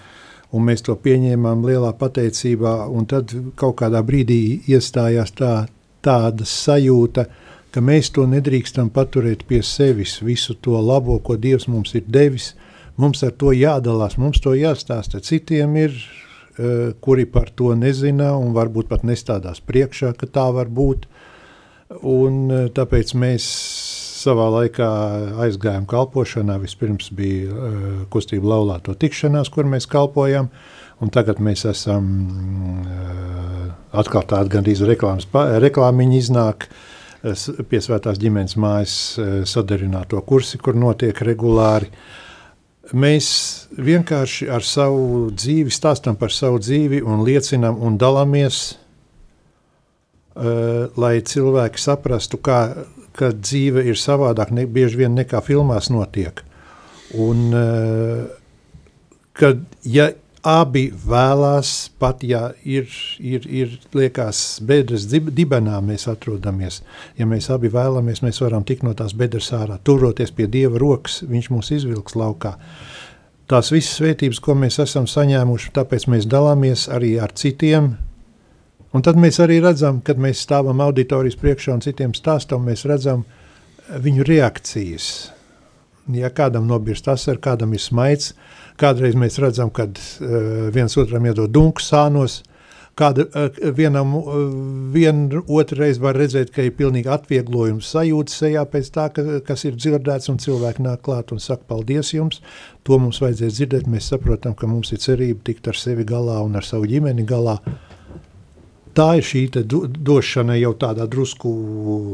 Un mēs to pieņēmām lielā pateicībā, un tad kaut kādā brīdī iestājās tā, tāda sajūta, ka mēs to nedrīkstam paturēt pie sevis. Visu to labo, ko Dievs mums ir devis, mums ar to jādalās, mums to jāstāsta. Citiem ir kuri par to nezina un varbūt pat nestādās priekšā, ka tā var būt. Un, eh, tāpēc mēs savā laikā aizgājām kalpošanā. Vispirms bija uh, kustība laulāto tikšanās, kur mēs kalpojam. Un tagad mēs esam uh, atkal tādi gandrīz reklāmas, reklāmiņi iznāk eh, pie svētās ģimenes mājas uh, sadarināto kursi, kur notiek regulāri. Mēs vienkārši ar savu dzīvi stāstam par savu dzīvi un liecinām un dalāmies, uh, lai cilvēki saprastu, kā, ka dzīve ir savādāk, ne, bieži vien nekā filmās notiek. Un, uh, kad, ja abi vēlās, pat ja ir, ir, ir liekas, bedres dib- dibenā mēs atrodamies, ja mēs abi vēlamies, mēs varam tikt no tās bedres ārā, turoties pie Dieva rokas, viņš mūs izvilks laukā. Tās visas svētības, ko mēs esam saņēmuši, tāpēc mēs dalāmies arī ar citiem. Un tad mēs arī redzam, kad mēs stāvam auditorijas priekšā un citiem stāstam, mēs redzam eh, viņu reakcijas. Ja kādam nobirst tas, ar kādam ir smaids, kādreiz mēs redzam, kad uh, viens otram iedod dunku sānos, kāda uh, vienam uh, vien otru reizi var redzēt, ka ir pilnīgi atvieglojums sajūta sejā pēc tā, ka, kas ir dzirdēts, un cilvēki nāk klāt un saka paldies jums. To mums vajadzēs dzirdēt, mēs saprotam, ka mums ir cerība tikt ar sevi galā un ar savu ģimeni galā. Tā ir šī do, došana jau tādā drusku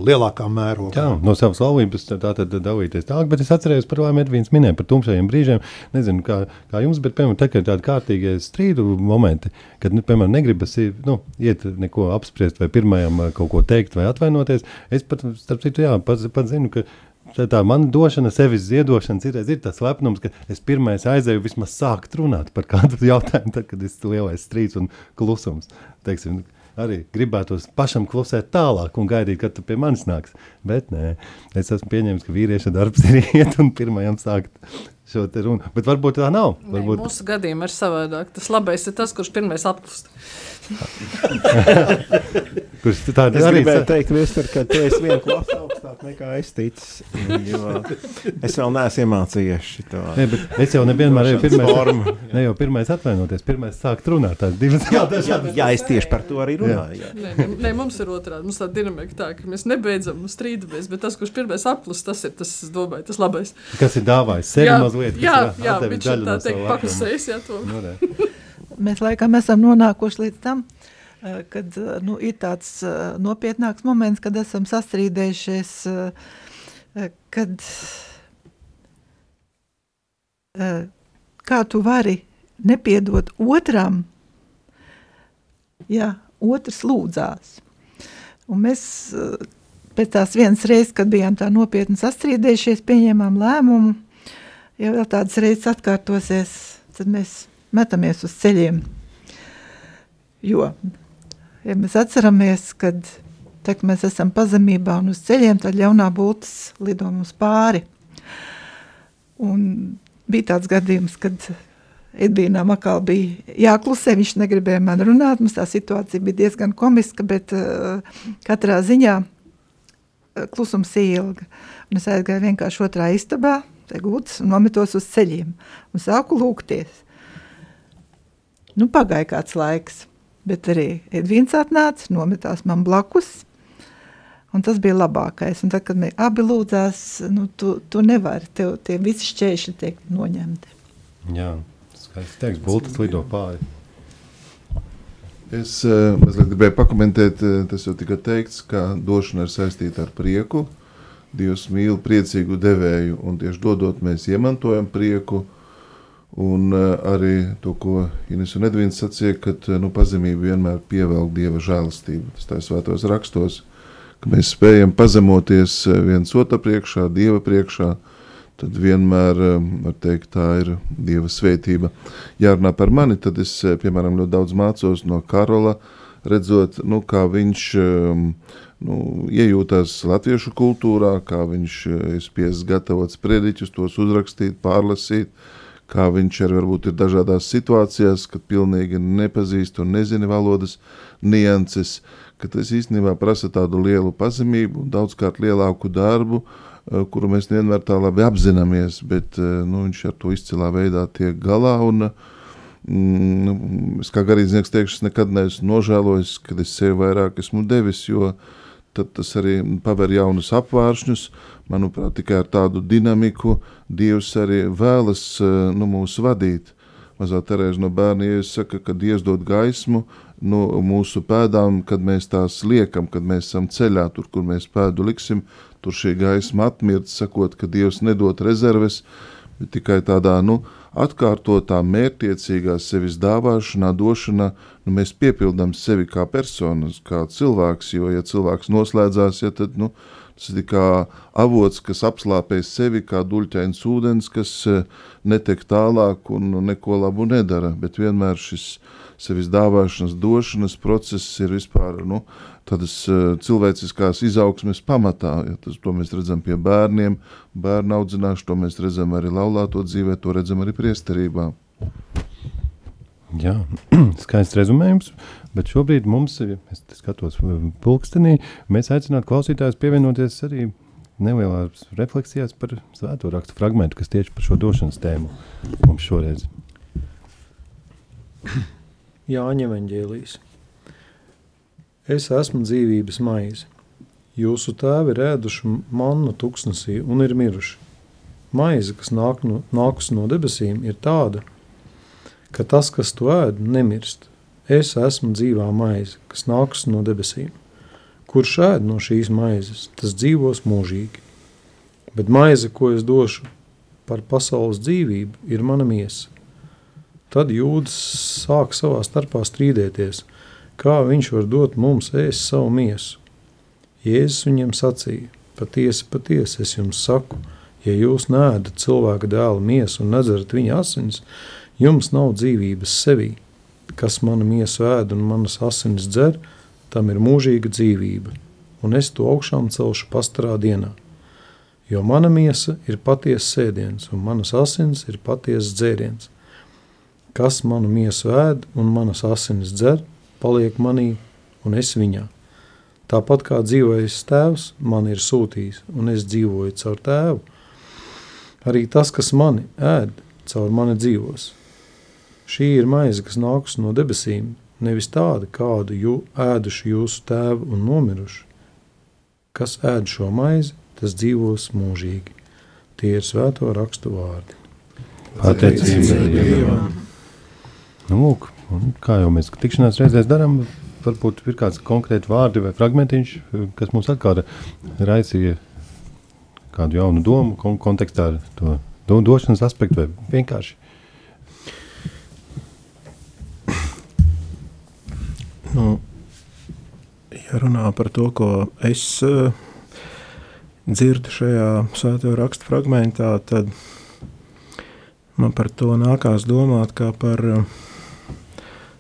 lielākā mērogā. Jā, no savas laulības tā tad dalīties tālāk, bet es atceros par ko Edvīns minēja par tumšajiem brīžiem. Nezinu, kā, kā jums, bet, piemēram, tā, tādi kārtīgi strīdu momenti, kad, nu, piemēram, negribas nu, iet neko apspriest vai pirmajam kaut ko teikt vai atvainoties, es pat, starp citu, jā, pats, pats zinu, ka tā, tā mana došana, sevis ziedošana, ir, ir tas lepnums, ka es pirmais aizēju vismaz sākt runāt par kādu jautājumu, tad, kad ir lielais strīds un klusums. Teiksim, arī gribētos pašam klusēt tālāk un gaidīt, kad tu pie manis nāks. Bet nē, es esmu pieņēmis, ka vīrieša darbs ir iet un pirmajam sākt šo te runu. Bet varbūt tā nav. Nē, Varbūt... mūsu gadījumā ir savādāk. Tas labais ir tas, kurš pirmais apklust. Kurš tādi Es arī gribēju teikt, Vispār, ka tu esi viena klase augstāk nekā es ticu. Jo es vēl neesmu iemācījies šo Nē, bet es jau nevienmēr esmu pirmais, formu. ne jau pirmais atvainoties, pirmais sākt runāt. Tās divas Jā, jā, jā, es tieši par to arī runāju. jā. Nē, nē, nē, mums ir otrādi. Mums tā dinamika tā, ka mēs nebeidzam strīdamies, bet tas, kurš pirmais apklust, tas ir tas, es domāju, tas labais. Kas ir dāvājis sevi jā, mazliet? jā, jā, viņš ir tā teikt sava paklusējis, jā, to. Nu. Mēs laikam esam nonākuši līdz tam, eh, kad eh, nu, ir tāds eh, nopietnāks moments, kad esam sastrīdējušies, kad eh, kā tu vari nepiedot otram, ja otrs lūdzās. Un mēs pēc tās vienas reizes, kad bijām tā nopietni sastrīdējušies, pieņēmām lēmumu, ja vēl tādas reizes atkārtosies, tad mēs metamies uz ceļiem. Jo, ja mēs atceramies, kad te, mēs esam pazemībā un uz ceļiem, tad ļaunā būtnes lido mums pāri. Un bija tāds gadījums, kad Edvīnam atkal bija jāklusē, viņš negribēja man runāt, mums tā situācija bija diezgan komiska, bet uh, katrā ziņā uh, klusums ilga. Un es aizgāju vienkārši otrā istabā, gultas, un nometos uz ceļiem, un sāku lūgties. Nu, pagāja kāds laiks, bet arī Edvīns atnāca, nometās man blakus, Un tas bija labākais. Un tad, kad mēs abi lūdzās, nu, tu, tu nevari, tev tie visi šķēršļi tiek noņemti. Jā, skaisti teiks, bultas lido pāri. Es uh, mazliet gribēju pakomentēt, uh, tas jau tika teikts, ka došana ir saistīta ar prieku. Dievs mīl priecīgu devēju, un tieši dodot, mēs iemantojam prieku. Un uh, arī to, ko Inês un Edvīns sacīja, ka nu, pazemība vienmēr pievelk dieva žēlastību. Tas tā svētos rakstos. Ka mēs spējam pazemoties eh, viens otru priekšā, Dieva priekšā, tad vienmēr var teikt, tā ir Dieva svētība. Jārunā par mani, tad es, piemēram, ļoti daudz mācos no Karola, redzot, nu, kā viņš nu, iejūtās latviešu kultūrā, kā viņš ir spiests gatavot sprediķus, tos uzrakstīt, pārlasīt, kā viņš arī varbūt ir dažādās situācijās, kad pilnīgi nepazīst un nezina valodas nianses, uh, ka tas īstenībā prasa tādu lielu pazemību, daudzkārt lielāku darbu, eh, kuru mēs nevienmēr tā labi apzināmies, bet eh, nu, viņš ar to izcilā veidā tiek galā. Un, mm, nu, es kā garīdznieks teikšu, es nekad neesmu nožēlojis, kad es sev vairāk esmu devis, jo tad tas arī paver jaunus apvāršņus. Manuprāt, tikai ar tādu dinamiku Dievs arī vēlas eh, nu, mūs vadīt. Mazā Terēza no bērna iesaka, ka Dievs dod gaismu, nu, mūsu pēdām, kad mēs tās liekam, kad mēs esam ceļā, tur, kur mēs pēdu liksim, tur šī gaisma atmirt, sakot, ka Dievs nedod rezerves, bet tikai tādā, nu, atkārtotā, mērķiecīgā sevis dāvāšanā, došanā, nu, mēs piepildām sevi kā personas, kā cilvēks, jo, ja cilvēks noslēdzās, ja tad, nu, tas ir kā avots, kas apslāpē sevi, kā duļķains ūdens, kas eh, netek tālāk un neko labu nedara, bet vienmēr šis sevis dāvāšanas, došanas process ir vispār nu, tādas uh, cilvēciskās izaugsmes pamatā. Ja tas, to mēs redzam pie bērniem, bērnu audzināšanu, to mēs redzam arī laulāto dzīvē, to redzam arī priesterībā. Jā, skaists rezumējums, bet šobrīd mums, es skatos pulkstenī, mēs aicinātu klausītājus pievienoties arī nelielās refleksijās par svēto rakstu fragmentu, kas tieši par šo došanas tēmu mums šoreiz. Jāņa Evanģēlijas. Es esmu dzīvības maize. Jūsu tēvi ir ēduši mannu tuksnesī un ir miruši. Maize, kas nāk no, nākus no debesīm, ir tāda, ka tas, kas to ēd, nemirst. Es esmu dzīvā maize, kas nākus no debesīm. Kurš ēd no šīs maizes, tas dzīvos mūžīgi. Bet maize, ko es došu par pasaules dzīvību, ir mana miesa. Tad jūdas sāk savā starpā strīdēties, kā viņš var dot mums ēst savu miesu. Jēzus viņiem sacīja, patiesi, patiesi, es jums saku, ja jūs neēdat cilvēka dēla miesu un nedzerat viņa asins, jums nav dzīvības sevī. Kas manu miesu ēd un manas asinis dzer, tam ir mūžīga dzīvība, un es to augšām celšu pastarā dienā. Jo mana miesa ir patiesa sēdiens, un manas asins ir patiesa dzēriens kas manu miesu ēd un manas asinis dzer, paliek manī un es viņā. Tāpat kā dzīvojis tēvs, man ir sūtījis, un es dzīvoju caur tēvu. Arī tas, kas mani ēd, caur mani dzīvos. Šī ir maize, kas nākus no debesīm, nevis tāda, kādu jū, ēduši jūsu tēvu un nomiruši. Kas ēd šo maizi, tas dzīvos mūžīgi. Tie ir svēto rakstu vārdi. Pateicība Dievam! Nu, lūk, kā jau mēs tikšanās reizēs darām, varbūt ir kāds konkrēts vārdi vai fragmentiņš, kas mums atkal raisīja kādu jaunu domu kon kontekstā ar to do došanas aspektu vai vienkārši. Nu, ja runā par to, ko es uh, dzirdu šajā svētajā rakstu fragmentā, tad man par to nākās domāt kā par uh,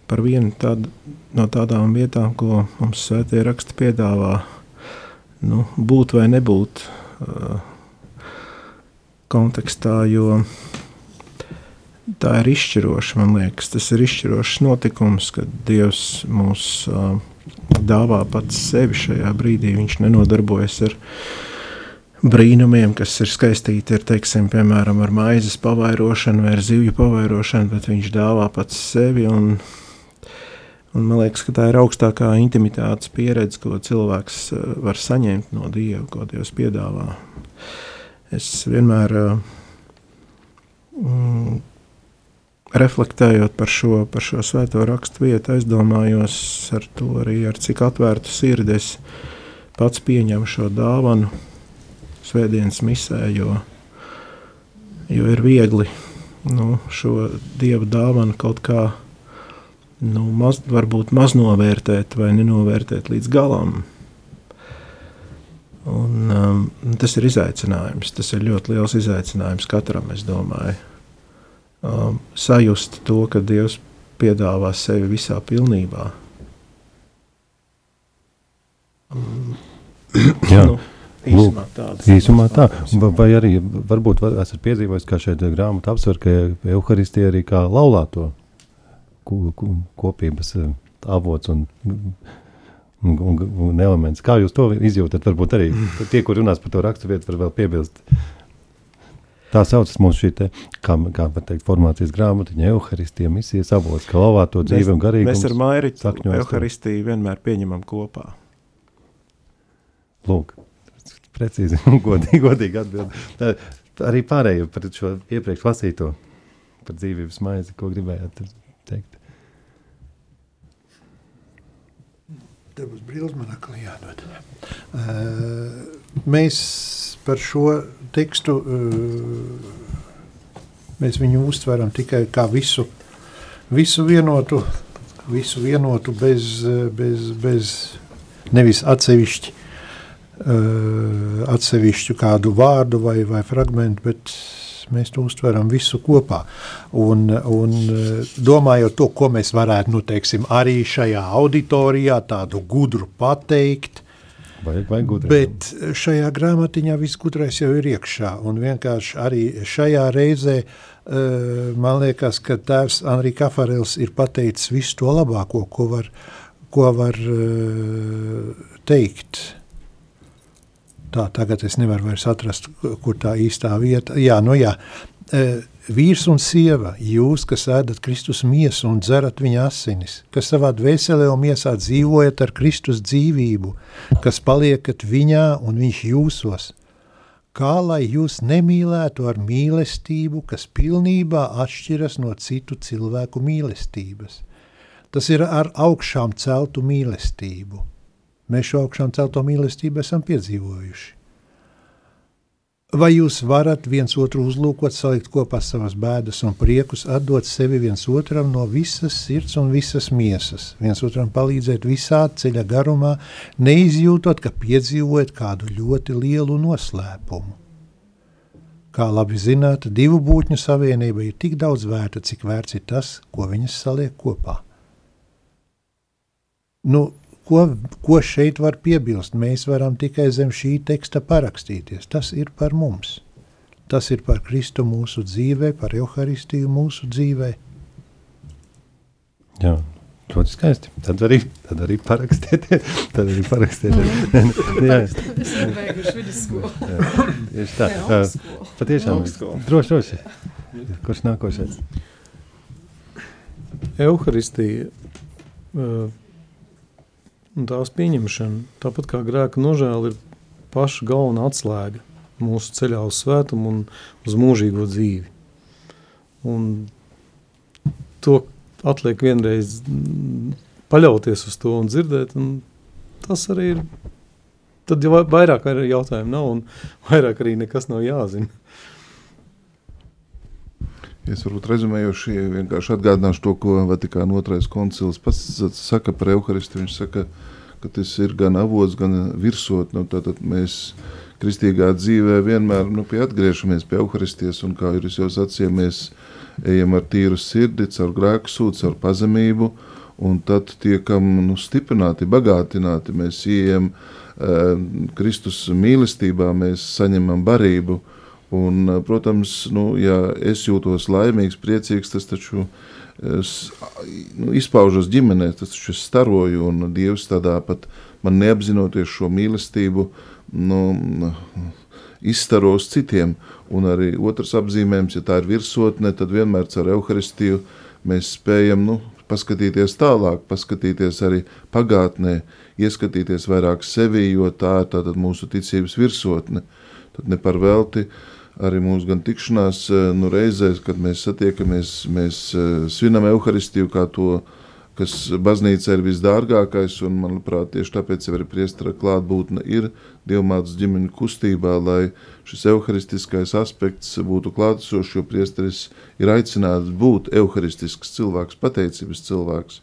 par vienu tādu, no tādām vietām, ko mums svētie raksti piedāvā. Nu, būt vai nebūt. kontekstā, jo tā ir izšķiroša, man liekas, tas ir izšķirošs notikums, kad Dievs mūs uh, dāvā pats sevi šajā brīdī. Viņš nenodarbojas ar brīnumiem, kas ir skaistīti ar, teiksim, piemēram, ar maizes pavairošanu vai ar zivju pavairošanu, bet viņš dāvā pats sevi. Un, un man liekas, ka tā ir augstākā intimitātes pieredze, ko cilvēks var saņemt no Dieva, ko Dievs piedāvā. Es vienmēr mm, reflektējot par šo, par šo svēto rakstu vietu, aizdomājos ar to arī, ar cik atvērtu sirdi es pats pieņemu šo dāvanu svētdienas misē, jo, jo ir viegli nu, šo dievu dāvanu kaut kā nu, maz, varbūt maznovērtēt vai nenovērtēt līdz galam. Un, um, tas ir izaicinājums. Tas ir ļoti liels izaicinājums katram, es domāju um, sajust to, ka Dievs piedāvā sevi visā pilnībā. Um, Jā. nu, īsumā, tāds, īsumā tā. Vai, arī varbūt var, esat piedzīvojis, kā šeit grāmata apsver, ka Euharistija arī kā laulāto kopības eh, avots un, un, un, un elements. Kā jūs to izjūtat? Varbūt arī tie, kur runās par to rakstu vietu, var vēl piebilst. Tā saucas mūsu šī, te, kā, kā teikt, formācijas grāmatiņa, evaharistija, misijas avots, kā lavāto dzīvi un garīgumu. Mēs ar Mairiķu evaharistiju vienmēr pieņemam kopā. Lūk, precīzi un godīgi, godīgi atbild. Tā, arī pārējo par šo iepriekš lasīto, par dzīvības maizi, ko gribējāt teikt. Tev būs brīvs man aklī jādod. Uh, mēs par šo tekstu mēs viņu uztveram tikai kā visu, visu vienotu, visu vienotu bez, bez, bez nevis atsevišķi, atsevišķu kādu vārdu vai, vai fragmentu, bet mēs to uztveram visu kopā. Un, un domājot to, ko mēs varētu, nu, teiksim, arī šajā auditorijā tādu gudru pateikt, Vajag, vajag gudrību. Bet šajā grāmatiņā viss gudrais jau ir iekšā. Un vienkārši arī šajā reizē uh, man liekas, ka tēvs Anri Kafarels ir pateicis visu to labāko, ko var, ko var uh, teikt. Tā, tagad es nevaru vairs atrast, kur tā īstā vieta. Jā, nu jā. Uh, Vīrs un sieva, jūs, kas ēdat Kristus miesu un dzerat viņa asinis, kas savā dvēselē un miesā dzīvojat ar Kristus dzīvību, kas paliekat viņā un viņš jūsos, kā lai jūs nemīlētu ar mīlestību, kas pilnībā atšķiras no citu cilvēku mīlestības. Tas ir ar augšām celtu mīlestību. Mēs šo augšām celto mīlestību esam piedzīvojuši. Vai jūs varat viens otru uzlūkot, salikt kopā savas bēdas un priekus, atdot sevi viens otram no visas sirds un visas miesas, viens otram palīdzēt visā ceļa garumā, neizjūtot, ka piedzīvojat kādu ļoti lielu noslēpumu? Kā labi zināt, divu būtņu savienība ir tik daudz vērta, cik vērts ir tas, ko viņas saliek kopā. Nu, Ko, ko šeit var piebilst? Mēs varam tikai zem šī teksta parakstīties. Tas ir par mums. Tas ir par Kristu mūsu dzīvē, par Euharistiju mūsu dzīvē. Jā, ļoti skaisti. Tad arī, tad arī parakstieties. Tad arī parakstieties. jā, es esmu beiguši vidusskolu. Tieši tā. Jā, Patiešām. Droši, droši. Kurš nākošais? Euharistija. Uh, un tās pieņemšana, tāpat kā grēka nožēla, ir paša galvenā atslēga mūsu ceļā uz svētumu un uz mūžīgo dzīvi. Un to atliek vienreiz paļauties uz to un dzirdēt, un tas arī ir, tad jau vairāk arī jautājumu nav, un vairāk arī nekas nav jāzina. Es varbūt rezumējoši vienkārši atgādināšu to, ko Vatikāna otrais koncils pats saka par Euharistu. Viņš saka, ka tas ir gan avots, gan virsot. Nu, tātad mēs kristīgā dzīvē vienmēr nu, pie atgriežamies pie Euharistijas, un kā jūs jau sacījāt, mēs ejam ar tīru sirdi, caur grēku sūdu, caur pazemību, un tad tiekam nu, stiprināti, bagātināti. Mēs ieejam uh, Kristus mīlestībā, mēs saņemam barību, Un, protams, nu, ja es jūtos laimīgs, priecīgs, tas taču es, nu, izpaužos ģimenē, tas taču es staroju, un Dievs tādā pat man neapzinoties šo mīlestību, nu, izstaros citiem. Un arī otrs apzīmējums, ja tā ir virsotne, tad vienmēr ar evaharistiju mēs spējam nu, paskatīties tālāk, paskatīties arī pagātnē, ieskatīties vairāk sevī, jo tā ir tātad mūsu ticības virsotne. Tad ne par velti arī mūsu gan tikšanās eh, nu, reizēs, kad mēs satiekamies, mēs eh, svinam evaharistiju kā to, kas baznīca ir visdārgākais, un manuprāt, tieši tāpēc arī priestara klātbūtne ir dievmātas ģimeņu kustībā, lai šis evaharistiskais aspekts būtu klātesošs, jo priesteris ir aicināts būt evaharistisks cilvēks, pateicības cilvēks.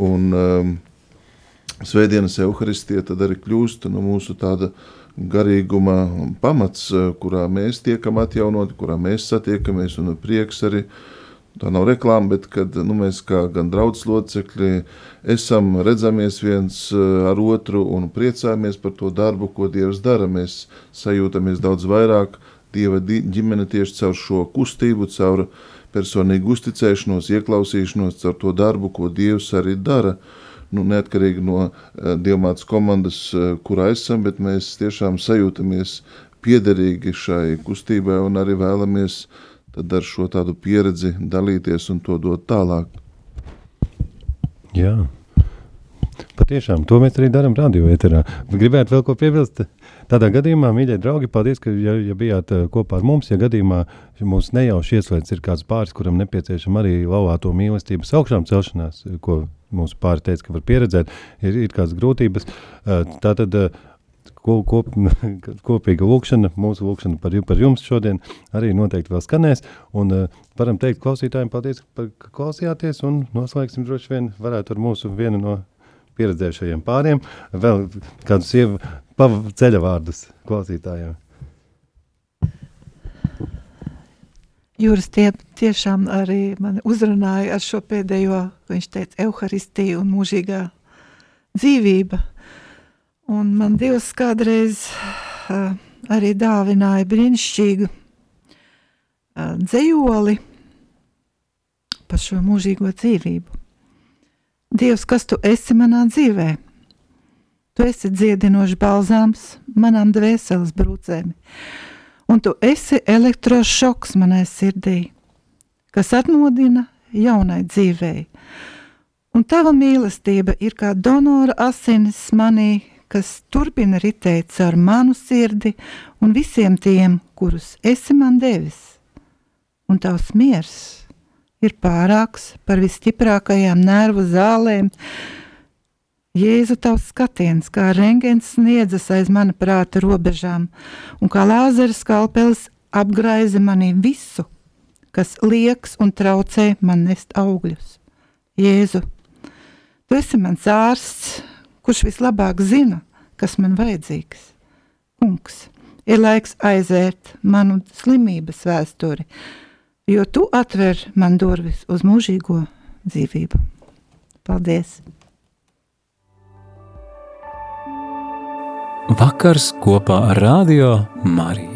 Un um, svētdienas evaharistija tad arī kļūst no mūsu tāda uh, garīguma pamats, eh, kurā mēs tiekam atjaunoti, kurā mēs satiekamies, un prieks arī. Tā nav reklāma, bet kad nu, mēs kā gan draugs locekļi esam, redzamies viens eh, ar otru un priecājamies par to darbu, ko Dievs dara. Mēs sajūtamies daudz vairāk Dieva ģimene tieši caur šo kustību, caur personīgu uzticēšanos, ieklausīšanos, caur to darbu, ko Dievs arī dara. Uh, nu, neatkarīgi no uh, diamātas komandas, uh, kurā esam, bet mēs tiešām sajūtamies piederīgi šai kustībai un arī vēlamies ar šo tādu pieredzi dalīties un to dot tālāk. Jā. Patiešām, to mēs arī darām radio eterā. Gribētu vēl ko piebilst? Tādā gadījumā, mīļie draugi, paldies, ka ja, ja bijāt uh, kopā ar mums. Ja gadījumā mums nejauši ieslēdz ir kāds pāris, kuram nepieciešama arī laulāto mīlestības augšām celšanās, ko mūsu pāri teica, ka var pieredzēt, ir, ir kādas grūtības. Uh, tātad, Kop, kop, kopīga lūkšana, mūsu lūkšana par, par jums šodien arī noteikti vēl skanēs. Un uh, varam teikt klausītājiem paldies, par, ka klausījāties un noslēgsim droši vien varētu ar mūsu vienu no pieredzējušajiem pāriem vēl kādus ceļa vārdus klausītājiem. Jūras tie tiešām arī mani uzrunāja ar šo pēdējo, viņš teica, evaharistija un mūžīgā dzīvība. Un man Dievs kādreiz uh, arī dāvināja brīnišķīgu uh, dzējoli par šo mūžīgo dzīvību. Dievs, kas tu esi manā dzīvē? Tu esi dziedinošs balzāms manām dvēseles brūcēm, un tu esi elektrošoks manai sirdī, kas atmodina jaunai dzīvei. Un tava mīlestība ir kā donora asinis manī, kas turpina ritēt caur manu sirdi un visiem tiem, kurus esi man devis. Un tavs miers ir pārāks par visstiprākajām nervu zālēm, Jēzu, tavs skatiens, kā rengens sniedzas aiz mana prāta robežām, un kā lāzera skalpelis apgraiza manī visu, kas liekas un traucē man nest augļus. Jēzu, tu esi mans ārsts, kurš vislabāk zina, kas man vajadzīgs. Kungs, ir laiks aiziet manu slimības vēsturi, jo tu atver man durvis uz mūžīgo dzīvību. Paldies! Vakars kopā ar Radio Mariju.